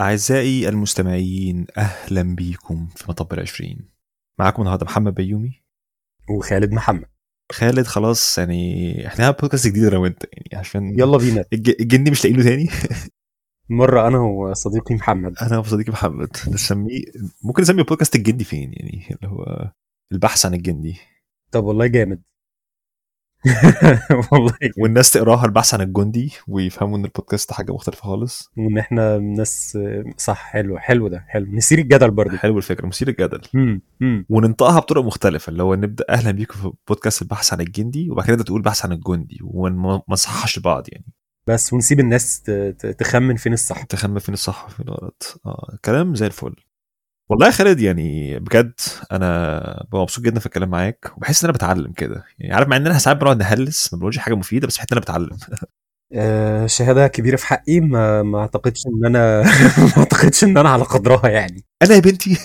أعزائي المستمعين أهلا بيكم في مطب العشرين معاكم النهاردة محمد بيومي. وخالد محمد. خالد خلاص يعني إحنا هنعمل بودكاست جديد أنا وأنت يعني عشان يلا بينا. الج- الجندي مش لاقيين له تاني؟ مرة أنا وصديقي محمد. أنا وصديقي محمد. نسميه ممكن نسمي البودكاست الجندي فين يعني؟ اللي هو البحث عن الجندي. طب والله جامد. والله. والناس تقراها البحث عن الجندي ويفهموا إن البودكاست حاجة مختلفة خالص. وإن إحنا ناس صح حلو حلو ده حلو. نسير الجدل برضه. حلو الفكرة مثير الجدل. وننطقها بطرق مختلفة اللي هو نبدأ أهلا بيكم في بودكاست البحث عن الجندي وبعد كده تقول بحث عن الجندي وما ما نصححش لبعض يعني. بس ونسيب الناس تخمن فين الصح. تخمن فين الصح وفين الغلط. آه كلام زي الفل. والله يا خالد يعني بجد أنا مبسوط جدا في الكلام معاك وبحس إن أنا بتعلم كده. يعني عارف مع إن أنا ساعات بنقعد نهلس ما بنقولش حاجة مفيدة بس بحس إن أنا بتعلم. آه، شهادة كبيرة في حقي ما ما أعتقدش إن أنا ما أعتقدش إن أنا على قدرها يعني. أنا يا بنتي.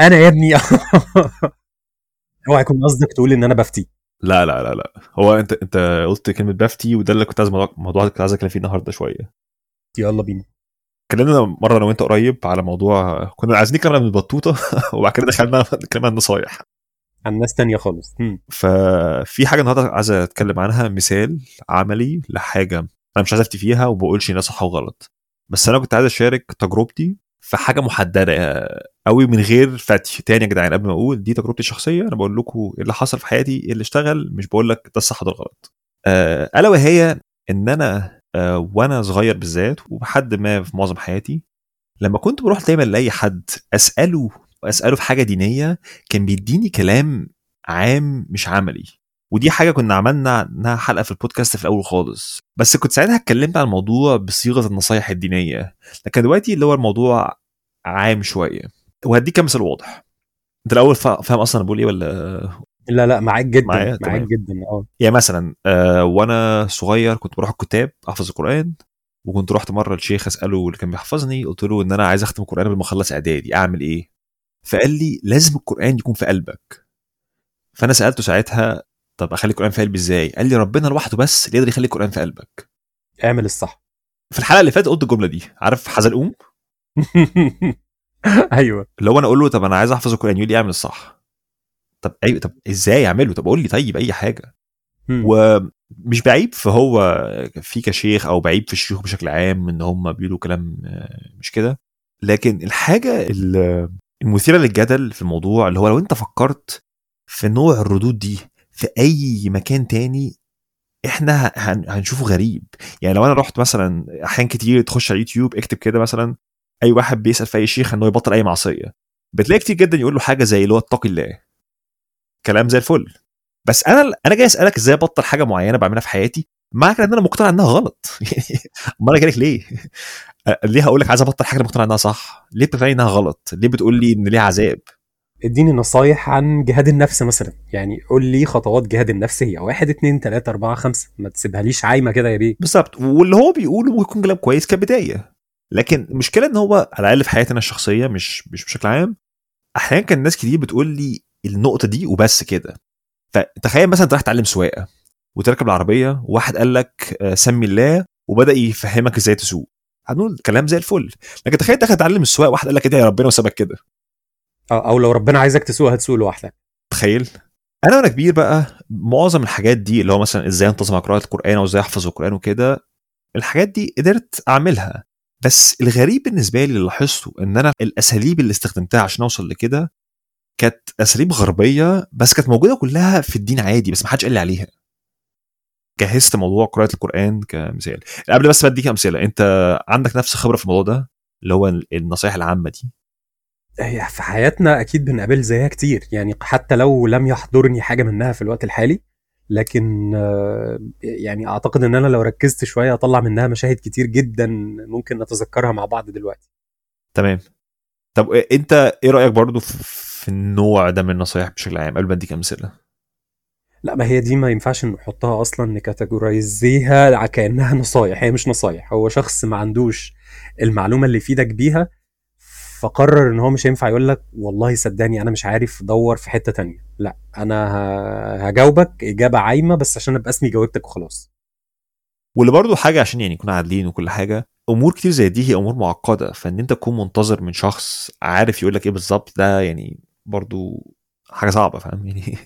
أنا يا ابني. أوعى يكون قصدك تقول إن أنا بفتي. لا لا لا لا. هو أنت أنت قلت كلمة بفتي وده اللي كنت عايز موضوع كنت عايز أتكلم فيه النهارده شوية. يلا بينا. اتكلمنا مرة أنا وأنت قريب على موضوع كنا عايزين نتكلم عن البطوطة وبعد كده دخلنا نتكلم عن النصايح. عن ناس تانية خالص. ففي حاجة النهارده عايز أتكلم عنها مثال عملي لحاجة أنا مش عايز أفتي فيها وما بقولش انها صح وغلط. بس أنا كنت عايز أشارك تجربتي في حاجة محددة قوي من غير فتي تاني يا جدعان. قبل ما أقول دي تجربتي الشخصية أنا بقول لكم إيه اللي حصل في حياتي إيه اللي اشتغل مش بقول لك ده الصح وده الغلط. آه، ألا وهي إن أنا وأنا صغير بالذات وبحد ما في معظم حياتي لما كنت بروح دايما لأي حد أسأله أسأله في حاجة دينية كان بيديني كلام عام مش عملي. ودي حاجة كنا عملنا عنها حلقة في البودكاست في الأول خالص. بس كنت ساعتها اتكلمت عن الموضوع بصيغة النصايح الدينية. لكن دلوقتي اللي هو الموضوع عام شوية. وهديك كام مثال واضح. أنت الأول فا- فاهم أصلا أنا بقول إيه ولا لا لا معاك جدا؟ معاك. جدا آه. يعني مثلا آه وأنا صغير كنت بروح الكتاب أحفظ القرآن وكنت رحت مرة للشيخ أسأله اللي كان بيحفظني قلت له إن أنا عايز أختم القرآن قبل ما اخلص إعدادي أعمل إيه؟ فقال لي لازم القرآن يكون في قلبك. فأنا سألته ساعتها طب أخلي القرآن في قلبي إزاي؟ قال لي ربنا لوحده بس اللي يقدر يخلي القرآن في قلبك. اعمل الصح. في الحلقة اللي فاتت قلت الجملة دي عارف حزلقوم؟ أيوه. هو أنا أقول له طب أنا عايز أحفظ القرآن يقول لي اعمل الصح. طب أيوه طب إزاي أعمله؟ طب قول لي طيب أي حاجة. مم. ومش بعيب فهو في كشيخ أو بعيب في الشيوخ بشكل عام إن هم بيقولوا كلام آه، مش كده. لكن الحاجة ال- المثيرة للجدل في الموضوع اللي هو لو أنت فكرت في نوع الردود دي في أي مكان تاني إحنا هن- هنشوفه غريب. يعني لو أنا رحت مثلا أحيان كتير تخش على اليوتيوب اكتب كده مثلا أي واحد بيسأل في أي شيخ انه يبطل أي معصية. بتلاقي كتير جدا يقول له حاجة زي اللي هو اتقي الله. كلام زي الفل. بس أنا أنا جاي أسألك إزاي أبطل حاجة معينة بعملها في حياتي مع كده إن أنا مقتنع إنها غلط. يعني أمال أنا جايلك ليه؟ ليه هقول لك عايز أبطل حاجة أنا مقتنع إنها صح؟ ليه بتقنعني إنها غلط؟ ليه بتقول لي إن ليها عذاب؟ اديني نصايح عن جهاد النفس مثلا. يعني قول لي خطوات جهاد النفس هي. واحد اتنين تلاتة أربعة خمسة. ما تسيبها ليش عايمة كده يا بيه. بالظبط. واللي هو بيقوله ممكن يكون كلام كويس كبداية. لكن المشكلة إن هو على الأقل في حياتي أنا الشخصية مش مش بشكل عام. أحيانا كان ناس كتير بتقول لي النقطة دي وبس كده. فتخيل مثلا أنت رايح تتعلم سواقة وتركب العربية وواحد قال لك آه، سمي الله وبدأ يفهمك إزاي تسوق. هنقول كلام زي الفل. لكن تخيل أنت تتعلم السواقة واحد قال لك ادعي يا ربنا وسابك كده. أو لو ربنا عايزك تسوق هتسوق لوحدك. تخيل. أنا وأنا كبير بقى معظم الحاجات دي اللي هو مثلا إزاي أنتظم على قراءة القرآن أو إزاي أحفظ القرآن وكده الحاجات دي قدرت أعملها. بس الغريب بالنسبة لي اللي لاحظته إن أنا الأساليب اللي استخدمتها عشان أوصل لكده كانت أساليب غربية بس كانت موجودة كلها في الدين عادي بس ما حدش قال لي عليها. جهزت موضوع قراءة القرآن كمثال. قبل بس ما أديك أمثلة أنت عندك نفس خبرة في الموضوع ده؟ اللي هو النصائح العامة دي؟ هي في حياتنا أكيد بنقابل زيها كتير. يعني حتى لو لم يحضرني حاجة منها في الوقت الحالي لكن آه، يعني أعتقد إن أنا لو ركزت شوية أطلع منها مشاهد كتير جدا ممكن نتذكرها مع بعض دلوقتي. تمام. طب أنت إيه رأيك برضو في في النوع ده من النصايح بشكل عام قبل ما أديك أمثلة. لا ما هي دي ما ينفعش نحطها أصلا نكاتيجورايزيها كأنها نصايح هي مش نصايح هو شخص ما عندوش المعلومة اللي يفيدك بيها فقرر إن هو مش هينفع يقول لك والله صدقني أنا مش عارف دور في حتة تانية. لا أنا هجاوبك إجابة عايمة بس عشان أبقى اسمي جاوبتك وخلاص. واللي برضو حاجة عشان يعني نكون عادلين وكل حاجة أمور كتير زي دي هي أمور معقدة فإن أنت تكون منتظر من شخص عارف يقول لك إيه بالظبط ده يعني برضو حاجة صعبة فاهم؟ يعني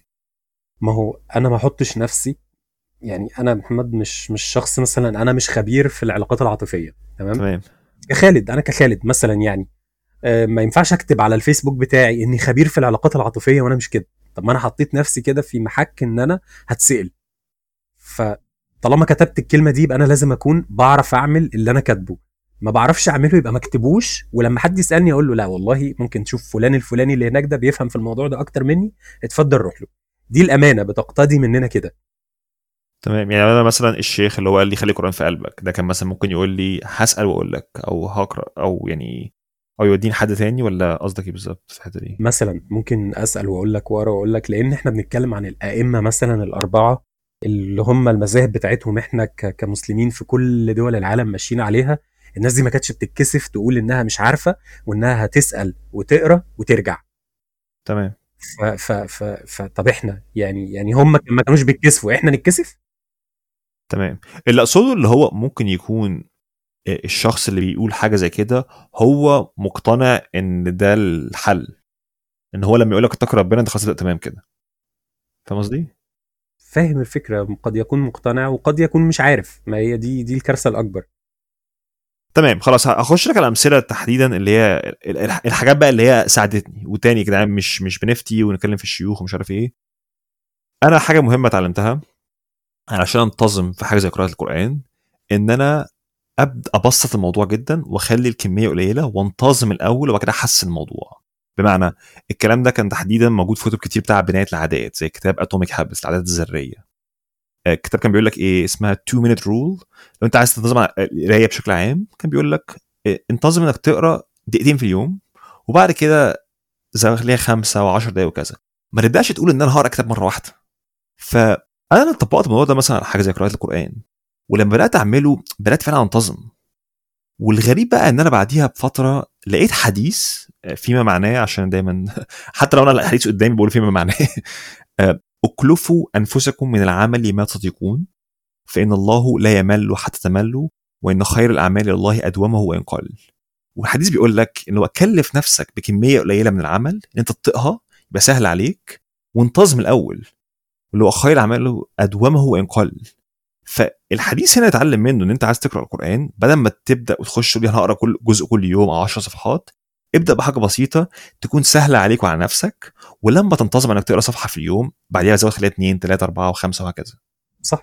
ما هو أنا ما أحطش نفسي يعني أنا محمد مش مش شخص مثلا أنا مش خبير في العلاقات العاطفية تمام؟ تمام. كخالد أنا كخالد مثلا يعني آه، ما ينفعش أكتب على الفيسبوك بتاعي إني خبير في العلاقات العاطفية وأنا مش كده. طب ما أنا حطيت نفسي كده في محك إن أنا هتسأل. فطالما كتبت الكلمة دي يبقى أنا لازم أكون بعرف أعمل اللي أنا كاتبه. ما بعرفش أعمله يبقى ما اكتبوش ولما حد يسألني أقول له لا والله ممكن تشوف فلان الفلاني اللي هناك ده بيفهم في الموضوع ده أكتر مني اتفضل روح له. دي الأمانة بتقتضي مننا كده. تمام يعني أنا مثلا الشيخ اللي هو قال لي خلي القرآن في قلبك ده كان مثلا ممكن يقول لي هسأل وأقول لك أو هقرأ أو يعني أو يوديني حد تاني ولا قصدك إيه بالظبط في الحتة دي؟ مثلا ممكن أسأل وأقول لك واقرا وأقول لك لأن إحنا بنتكلم عن الأئمة مثلا الأربعة اللي هم المذاهب بتاعتهم إحنا كمسلمين في كل دول العالم ماشيين عليها. الناس دي ما كانتش بتتكسف تقول إنها مش عارفة وإنها هتسأل وتقرأ وترجع. تمام. ف ف ف ف طب إحنا يعني يعني هم ما كانوش بيتكسفوا إحنا نتكسف؟ تمام. اللي أقصده اللي هو ممكن يكون الشخص اللي بيقول حاجة زي كده هو مقتنع إن ده الحل. إن هو لما يقول لك اتقي ربنا أنت خلاص تمام كده. فاهم قصدي؟ فاهم الفكرة. قد يكون مقتنع وقد يكون مش عارف. ما هي دي دي الكارثة الأكبر. تمام خلاص هخش لك على أمثلة تحديدا اللي هي ال- ال- الحاجات بقى اللي هي ساعدتني. وتاني جدعان مش مش بنفتي ونتكلم في الشيوخ ومش عارف إيه. أنا حاجة مهمة اتعلمتها علشان أنتظم في حاجة زي قراءة القرآن إن أنا أبدأ أبسط الموضوع جدا وأخلي الكمية قليلة وأنتظم الأول وبعد كده أحسن الموضوع. بمعنى الكلام ده كان تحديدا موجود في كتب كتير بتاع بنايه العادات زي كتاب Atomic Habits العادات الذرية. الكتاب كان بيقول لك إيه اسمها 2 minute rule لو أنت عايز تنتظم القراية بشكل عام كان بيقول لك آه، انتظم إنك تقرأ دقيقتين في اليوم وبعد كده خليها خمسة و10 دقايق وكذا. ما تبدأش تقول إن أنا هقرأ كتاب مرة واحدة. فأنا طبقت الموضوع ده مثلا على حاجة زي قراءة القرآن. ولما بدأت أعمله بدأت فعلا أنتظم. والغريب بقى إن أنا بعديها بفترة لقيت حديث آه، فيما معناه عشان دايما حتى لو أنا الحديث قدامي بقول فيما معناه. آه، اكلفوا أنفسكم من العمل ما تطيقون فإن الله لا يمل حتى تملوا وإن خير الأعمال إلى الله أدومه وإن قل. والحديث بيقول لك إن هو كلف نفسك بكمية قليلة من العمل إن أنت تطيقها يبقى سهل عليك وانتظم الأول. اللي هو خير الاعمال أدومه وإن قل. فالحديث هنا اتعلم منه إن أنت عايز تقرأ القرآن بدل ما تبدأ وتخش تقول أنا هقرا كل جزء كل يوم أو 10 صفحات ابدأ بحاجة بسيطة تكون سهلة عليك وعلى نفسك ولما تنتظم إنك تقرأ صفحة في اليوم بعديها زود خليها 2 3 4 و5 وهكذا. صح.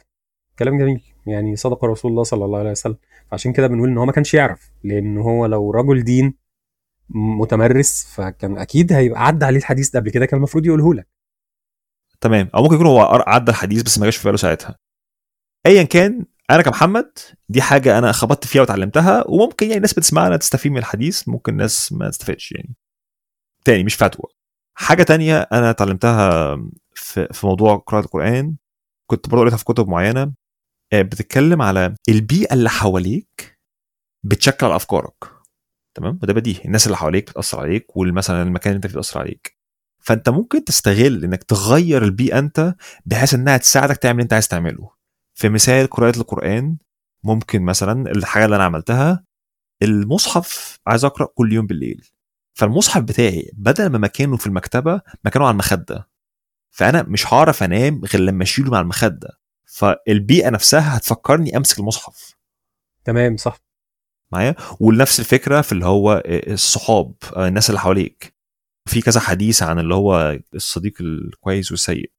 كلام جميل. يعني صدق رسول الله صلى الله عليه وسلم. عشان كده بنقول إن هو ما كانش يعرف لأن هو لو رجل دين متمرس فكان أكيد هيبقى عدى عليه الحديث ده قبل كده كان المفروض يقوله لك. تمام. أو ممكن يكون هو عدى الحديث بس ما جاش في باله ساعتها. ايا كان أنا كمحمد دي حاجة أنا خبطت فيها وتعلمتها وممكن يعني ناس بتسمعنا تستفيد من الحديث ممكن ناس ما تستفادش يعني. تاني مش فتوى. حاجة تانية أنا اتعلمتها في, في موضوع قراءة القرآن كنت برضه قريتها في كتب معينة آه، بتتكلم على البيئة اللي حواليك بتشكل على أفكارك. تمام؟ وده بديهي. الناس اللي حواليك بتأثر عليك ومثلا المكان اللي أنت فيه بيأثر عليك. فأنت ممكن تستغل إنك تغير البيئة أنت بحيث إنها تساعدك تعمل اللي أنت عايز تعمله. في مثال قراءة القرآن ممكن مثلا الحاجة اللي أنا عملتها المصحف عايز أقرأ كل يوم بالليل. فالمصحف بتاعي بدل ما مكانه في المكتبة مكانه على المخدة. فأنا مش هعرف أنام غير لما أشيله مع المخدة. فالبيئة نفسها هتفكرني أمسك المصحف. تمام صح. معايا؟ ونفس الفكرة في اللي هو الصحاب الناس اللي حواليك. في كذا حديث عن اللي هو الصديق الكويس والسيء.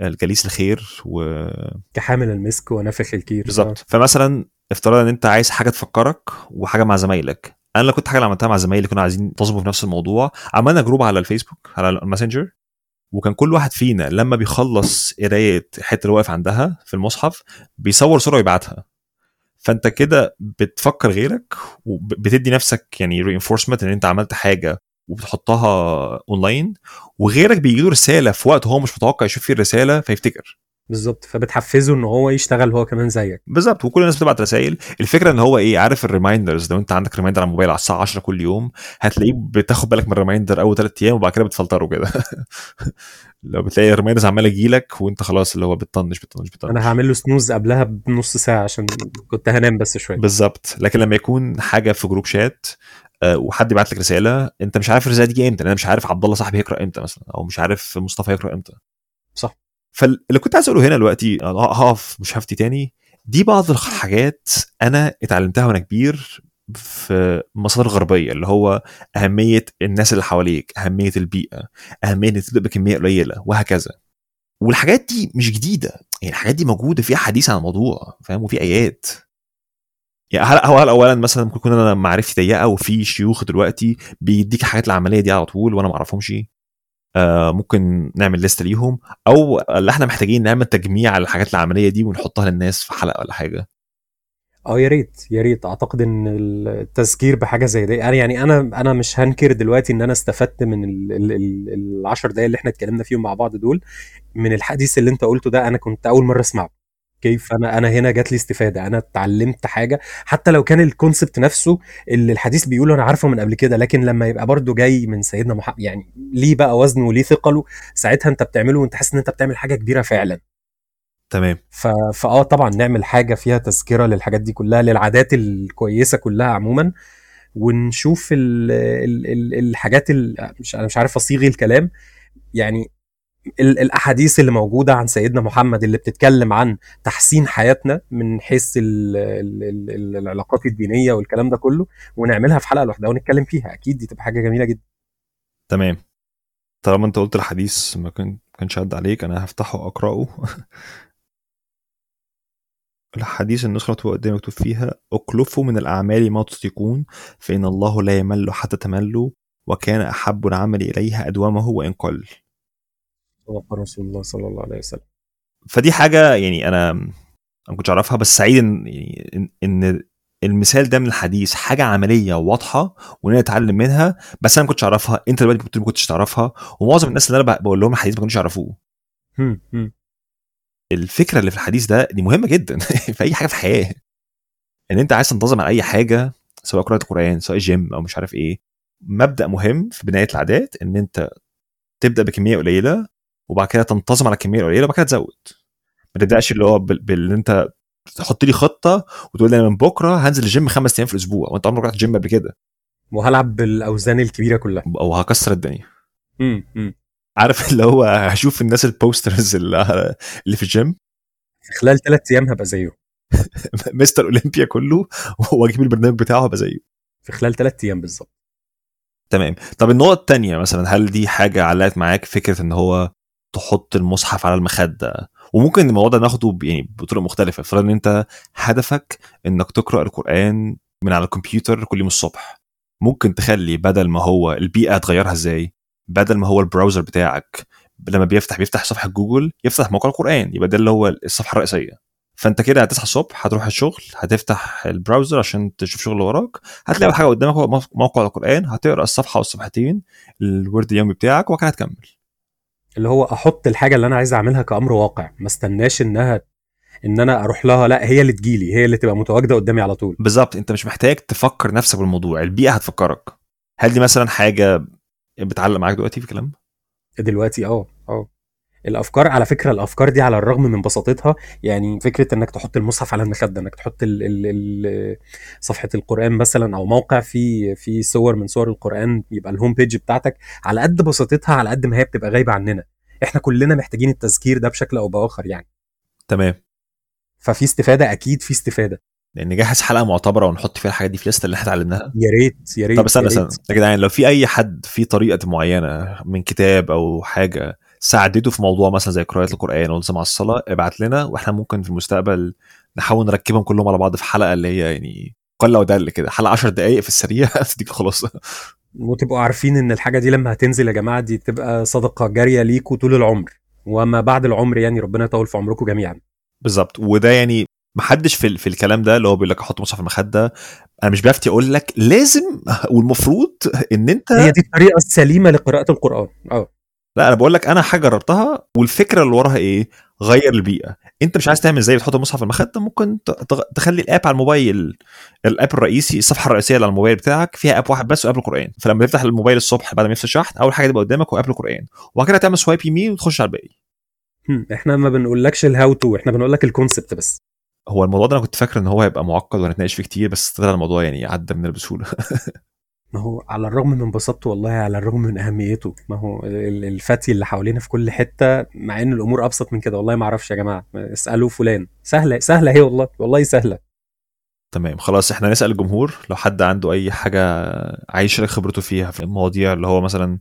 الجليس الخير و كحامل المسك ونافخ الكير. بالظبط. فمثلا افترض إن أنت عايز حاجة تفكرك وحاجة مع زمايلك. أنا لو كنت حاجة اللي عملتها مع زمايلي كنا عايزين ننتظموا في نفس الموضوع. عملنا group على الفيسبوك على الماسنجر وكان كل واحد فينا لما بيخلص قراية الحته اللي واقف عندها في المصحف بيصور صورة ويبعتها. فأنت كده بتفكر غيرك وبتدي نفسك يعني reinforcement إن أنت عملت حاجة وبتحطها اونلاين وغيرك بيجي له رسالة في وقت هو مش متوقع يشوف فيه الرسالة فيفتكر. بالظبط. فبتحفزه إن هو يشتغل هو كمان زيك. بالظبط. وكل الناس بتبعت رسائل. الفكرة إن هو إيه عارف ال reminders لو أنت عندك reminder على الموبايل على الساعة 10 كل يوم هتلاقيه بتاخد بالك من ال reminder أول ثلاث أيام وبعد كده بتفلتره كده. لو بتلاقي ال reminders عماله تجيلك وأنت خلاص اللي هو بتطنش بتطنش بتطنش. أنا هعمل له snooze قبلها بنص ساعة عشان كنت هنام بس شوية. بالظبط. لكن لما يكون حاجة في group chat وحد يبعت لك رسالة انت مش عارف الرسالة دي إمتى أنا مش عارف عبد الله صاحبي هيقرأ إمتى مثلا أو مش عارف مصطفى هيقرأ إمتى. صح. فاللي كنت عايز أقوله هنا دلوقتي هقف مش هفتي تاني دي بعض الحاجات أنا اتعلمتها وأنا كبير في مصادر غربية اللي هو أهمية الناس اللي حواليك أهمية البيئة أهمية انك تبدا بكمية قليلة وهكذا. والحاجات دي مش جديدة يعني الحاجات دي موجودة في حديث عن الموضوع فاهم؟ وفي آيات. يعني هل هو هل اولا مثلا ممكن يكون أنا معرفتي ضيقة وفي شيوخ دلوقتي بيديك الحاجات العملية دي على طول وأنا ما اعرفهمش آه ممكن نعمل لسته ليهم أو اللي إحنا محتاجين نعمل تجميع للحاجات العملية دي ونحطها للناس في حلقة ولا حاجة. آه يا ريت يا ريت. أعتقد إن التذكير بحاجة زي دي يعني يعني أنا أنا مش هنكر دلوقتي إن أنا استفدت من ال- ال- ال- العشر دقايق اللي إحنا اتكلمنا فيهم مع بعض دول. من الحديث اللي أنت قلته ده أنا كنت أول مرة أسمعه. كيف أنا أنا هنا جات لي استفادة أنا اتعلمت حاجة. حتى لو كان الكونسبت نفسه اللي الحديث بيقوله أنا عارفه من قبل كده لكن لما يبقى برضه جاي من سيدنا محمد يعني ليه بقى وزنه وليه ثقله ساعتها أنت بتعمله وأنت حاسس إن أنت بتعمل حاجة كبيرة فعلا. تمام. ف... فاه طبعا نعمل حاجة فيها تذكرة للحاجات دي كلها للعادات الكويسة كلها عموما. ونشوف ال... ال... ال... الحاجات ال... مش أنا مش عارف أصيغ الكلام. يعني. الأحاديث اللي موجودة عن سيدنا محمد اللي بتتكلم عن تحسين حياتنا من حيث ال... ال... ال... العلاقات الدينية والكلام ده كله ونعملها في حلقة لوحدها ونتكلم فيها. أكيد دي تبقى حاجة جميلة جدا. تمام. طالما أنت قلت الحديث ما كان كانش عدى عليك أنا هفتحه اقراه الحديث النسخة قدامي مكتوب فيها أكلفوا من الأعمال ما تطيقون فإن الله لا يمل حتى تملوا وكان أحب العمل إليه أدومه وإن قل. صدق رسول الله صلى الله عليه وسلم. فدي حاجة يعني أنا ما كنتش أعرفها بس سعيد إن يعني إن- إن المثال ده من الحديث حاجة عملية واضحة وإن نتعلم منها بس أنا ما كنتش أعرفها أنت دلوقتي ما كنتش تعرفها ومعظم الناس اللي أنا بقول لهم الحديث ما كانوش يعرفوه. الفكرة اللي في الحديث ده دي مهمة جدا في أي حاجة في الحياة. إن أنت عايز تنتظم على أي حاجة سواء قراءة القرآن سواء جيم أو مش عارف إيه مبدأ مهم في بناية العادات إن أنت تبدأ بكمية قليلة وبعد كده تنتظم على الكميه القليله وبعد كده تزود. ما تبدأش اللي هو بال- باللي انت تحط لي خطة وتقول لي أنا من بكرة هنزل الجيم خمس أيام في الأسبوع وأنت عمرك رحت الجيم قبل كده. وهلعب بالأوزان الكبيرة كلها. أو هكسر الدنيا. هم. عارف اللي هو هشوف الناس ال posters اللي اللي في الجيم؟ في خلال ثلاث أيام هبقى زيه. مستر أولمبيا كله وأجيب البرنامج بتاعه هبقى زيه. في خلال ثلاث أيام بالظبط. تمام. طب النقطة التانية مثلا هل دي حاجة علقت معاك؟ فكرة إن هو تحط المصحف على المخدة. وممكن الموضوع ده ناخده يعني بطرق مختلفة. فرض إن أنت هدفك إنك تقرأ القرآن من على الكمبيوتر كل يوم الصبح. ممكن تخلي بدل ما هو البيئة هتغيرها إزاي؟ بدل ما هو البراوزر بتاعك لما بيفتح بيفتح صفحة جوجل يفتح موقع القرآن. يبقى ده اللي هو الصفحة الرئيسية. فأنت كده هتصحى الصبح هتروح الشغل هتفتح البراوزر عشان تشوف شغل وراك. هتلاقي حاجة قدامك هو موقع القرآن هتقرأ الصفحة والصفحتين الورد اليومي بتاعك وبعد هتكمل. اللي هو أحط الحاجة اللي أنا عايز أعملها كأمر واقع ما استناش إنها إن أنا أروح لها لأ هي اللي تجيلي هي اللي تبقى متواجدة قدامي على طول. بالظبط أنت مش محتاج تفكر نفسك بالموضوع البيئة هتفكرك. هل دي مثلا حاجة بتعلق معاك دلوقتي في الكلام؟ دلوقتي آه آه. الأفكار على فكرة الأفكار دي على الرغم من بساطتها يعني فكرة إنك تحط المصحف على المخدة إنك تحط ال ال ال صفحة القرآن مثلا أو موقع فيه في صور من صور القرآن يبقى الهوم بيج بتاعتك على قد بساطتها على قد ما هي بتبقى غايبة عننا. إحنا كلنا محتاجين التذكير ده بشكل أو بآخر يعني. تمام. ففي استفادة أكيد في استفادة. لأن نجهز حلقة معتبرة ونحط فيها الحاجات دي في الليستة اللي إحنا اتعلمناها. يا ريت يا ريت طب استنى استنى. يا جدعان لو في أي حد في طريقة معينة من كتاب أو حاجة ساعدته في موضوع مثلا زي قراءة القرآن والالتزام على الصلاة ابعت لنا وإحنا ممكن في المستقبل نحاول نركبهم كلهم على بعض في حلقة اللي هي يعني قله ودل كده حلقة 10 دقائق في السريع. تديك الخلاصه وتبقوا عارفين إن الحاجة دي لما هتنزل يا جماعة دي تبقى صدقة جارية ليكوا طول العمر وما بعد العمر يعني ربنا يطول في عمركم جميعا. بالظبط. وده يعني محدش في في الكلام ده اللي هو بيقول لك أحط مصحف المخدة أنا مش بفتي أقول لك لازم والمفروض إن أنت هي دي الطريقة السليمة لقراءة القرآن. آه. لا أنا بقول لك أنا حاجة جربتها والفكرة اللي وراها إيه؟ غير البيئة. أنت مش عايز تعمل زي بتحط المصحف في المخدة؟ ممكن تخلي الاب على الموبايل ال app الرئيسي الصفحة الرئيسية اللي على الموبايل بتاعك فيها app واحد بس و app القرآن. فلما تفتح الموبايل الصبح بعد ما يفصل شحن أول حاجة تبقى قدامك هو app القرآن. وبعد كده تعمل swipe يمين وتخش على الباقي. إحنا ما بنقولكش ال how to إحنا بنقول لك ال concept بس. هو الموضوع ده أنا كنت فاكر إن هو هيبقى معقد وهنتناقش فيه كتير بس طلع الموضوع يعني عدى مننا بسهوله ما هو على الرغم من بساطته والله على الرغم من أهميته. ما هو ال- الفتي اللي حوالينا في كل حتة مع إن الأمور أبسط من كده والله ما أعرفش يا جماعة. اسالوا فلان. سهلة سهلة هي والله. والله سهلة. تمام خلاص إحنا نسأل الجمهور. لو حد عنده أي حاجة عايز يشارك خبرته فيها في المواضيع اللي هو مثلا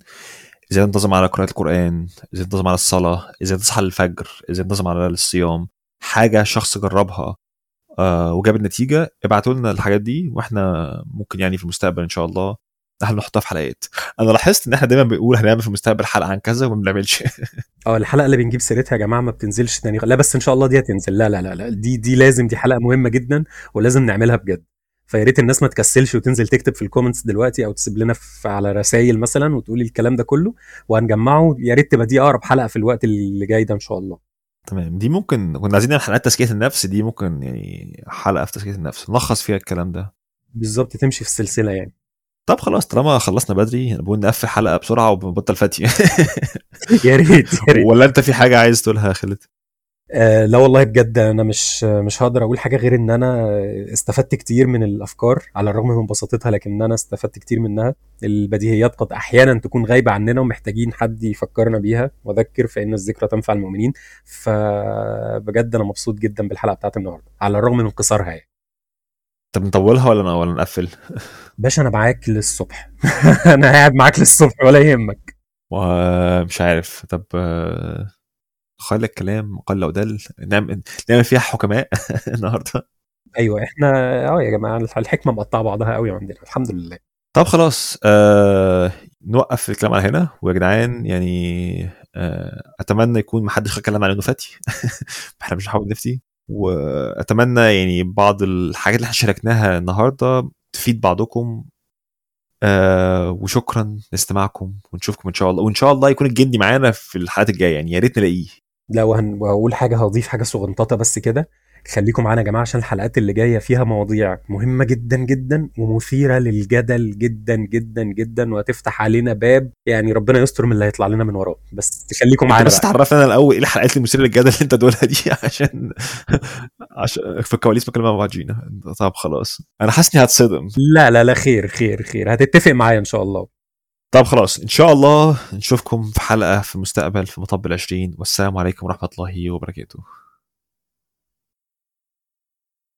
إزاي ينتظم على قراءة القرآن إزاي ينتظم على الصلاة إزاي تصحى للفجر إزاي ينتظم على الصيام حاجة شخص جربها آه وجاب النتيجة. ابعتوا لنا الحاجات دي وإحنا ممكن يعني في المستقبل إن شاء الله إحنا نحطها في حلقات. أنا لاحظت إن إحنا دايما بنقول هنعمل في المستقبل حلقة عن كذا وما بنعملش. آه الحلقة اللي بنجيب سيرتها يا جماعة ما بتنزلش تاني. لا بس إن شاء الله دي هتنزل. لا لا لا, لا. دي دي لازم دي حلقة مهمة جدا ولازم نعملها بجد. فيا ريت الناس ما تكسلش وتنزل تكتب في ال comments دلوقتي أو تسيب لنا في على رسائل مثلا وتقولي الكلام ده كله وهنجمعه. يا ريت تبقى دي أقرب حلقة في الوقت اللي جاي ده إن شاء الله. تمام. دي ممكن كنا عايزين نعمل حلقات تزكية النفس دي ممكن يعني حلقة في تزكية النفس. نلخص فيها الكلام ده. بالظبط تمشي في السلسلة يعني. طب خلاص طالما خلصنا بدري نقول نقفل حلقة بسرعة وبنبطل فتي يا ريت يا ريت. ولا انت في حاجة عايز تقولها يا خالد؟ آه لا والله بجد أنا مش مش هقدر أقول حاجة غير إن أنا استفدت كتير من الأفكار على الرغم من بساطتها لكن أنا استفدت كتير منها. البديهيات قد أحيانا تكون غايبة عننا ومحتاجين حد يفكرنا بيها. وذكر فان الذكرى تنفع المؤمنين. فبجد أنا مبسوط جدا بالحلقة بتاعت النهارده على الرغم من قصارها يعني. طب نطولها ولا ولا نقفل؟ باشا أنا معاك للصبح. أنا قاعد معاك للصبح ولا يهمك. ومش عارف. طب خلي الكلام قل ودل. نعمل نعمل فيها حكماء النهارده. أيوه إحنا آه يا جماعة الحكمة مقطعة بعضها قوي عندنا الحمد لله. طب خلاص آه نوقف الكلام على هنا. ويا جدعان يعني آه أتمنى يكون ما حدش اتكلم على انه فتي إحنا مش هنحاول نفتي. وأتمنى يعني بعض الحاجات اللي إحنا شاركناها النهارده تفيد بعضكم. آه وشكرا لاستماعكم ونشوفكم إن شاء الله. وإن شاء الله يكون الجندي معانا في الحلقات الجاية يعني يا ريت نلاقيه. لا. وهقول حاجة هضيف حاجة صغنططة بس كده. خليكم معانا يا جماعة عشان الحلقات اللي جاية فيها مواضيع مهمة جدا جدا ومثيرة للجدل جدا جدا جدا وهتفتح علينا باب. يعني ربنا يستر من اللي هيطلع لنا من وراه بس خليكم معانا بس. تعرفنا الأول إيه الحلقات المثيره للجدل اللي أنت تقولها دي؟ عشان عشان في الكواليس بكلم مع بعضينا طب خلاص. أنا حاسس إني هتصدم. لا لا لا خير خير خير. هتتفق معايا إن شاء الله. طب خلاص إن شاء الله نشوفكم في حلقة في المستقبل في مطب العشرين والسلام عليكم ورحمة الله وبركاته.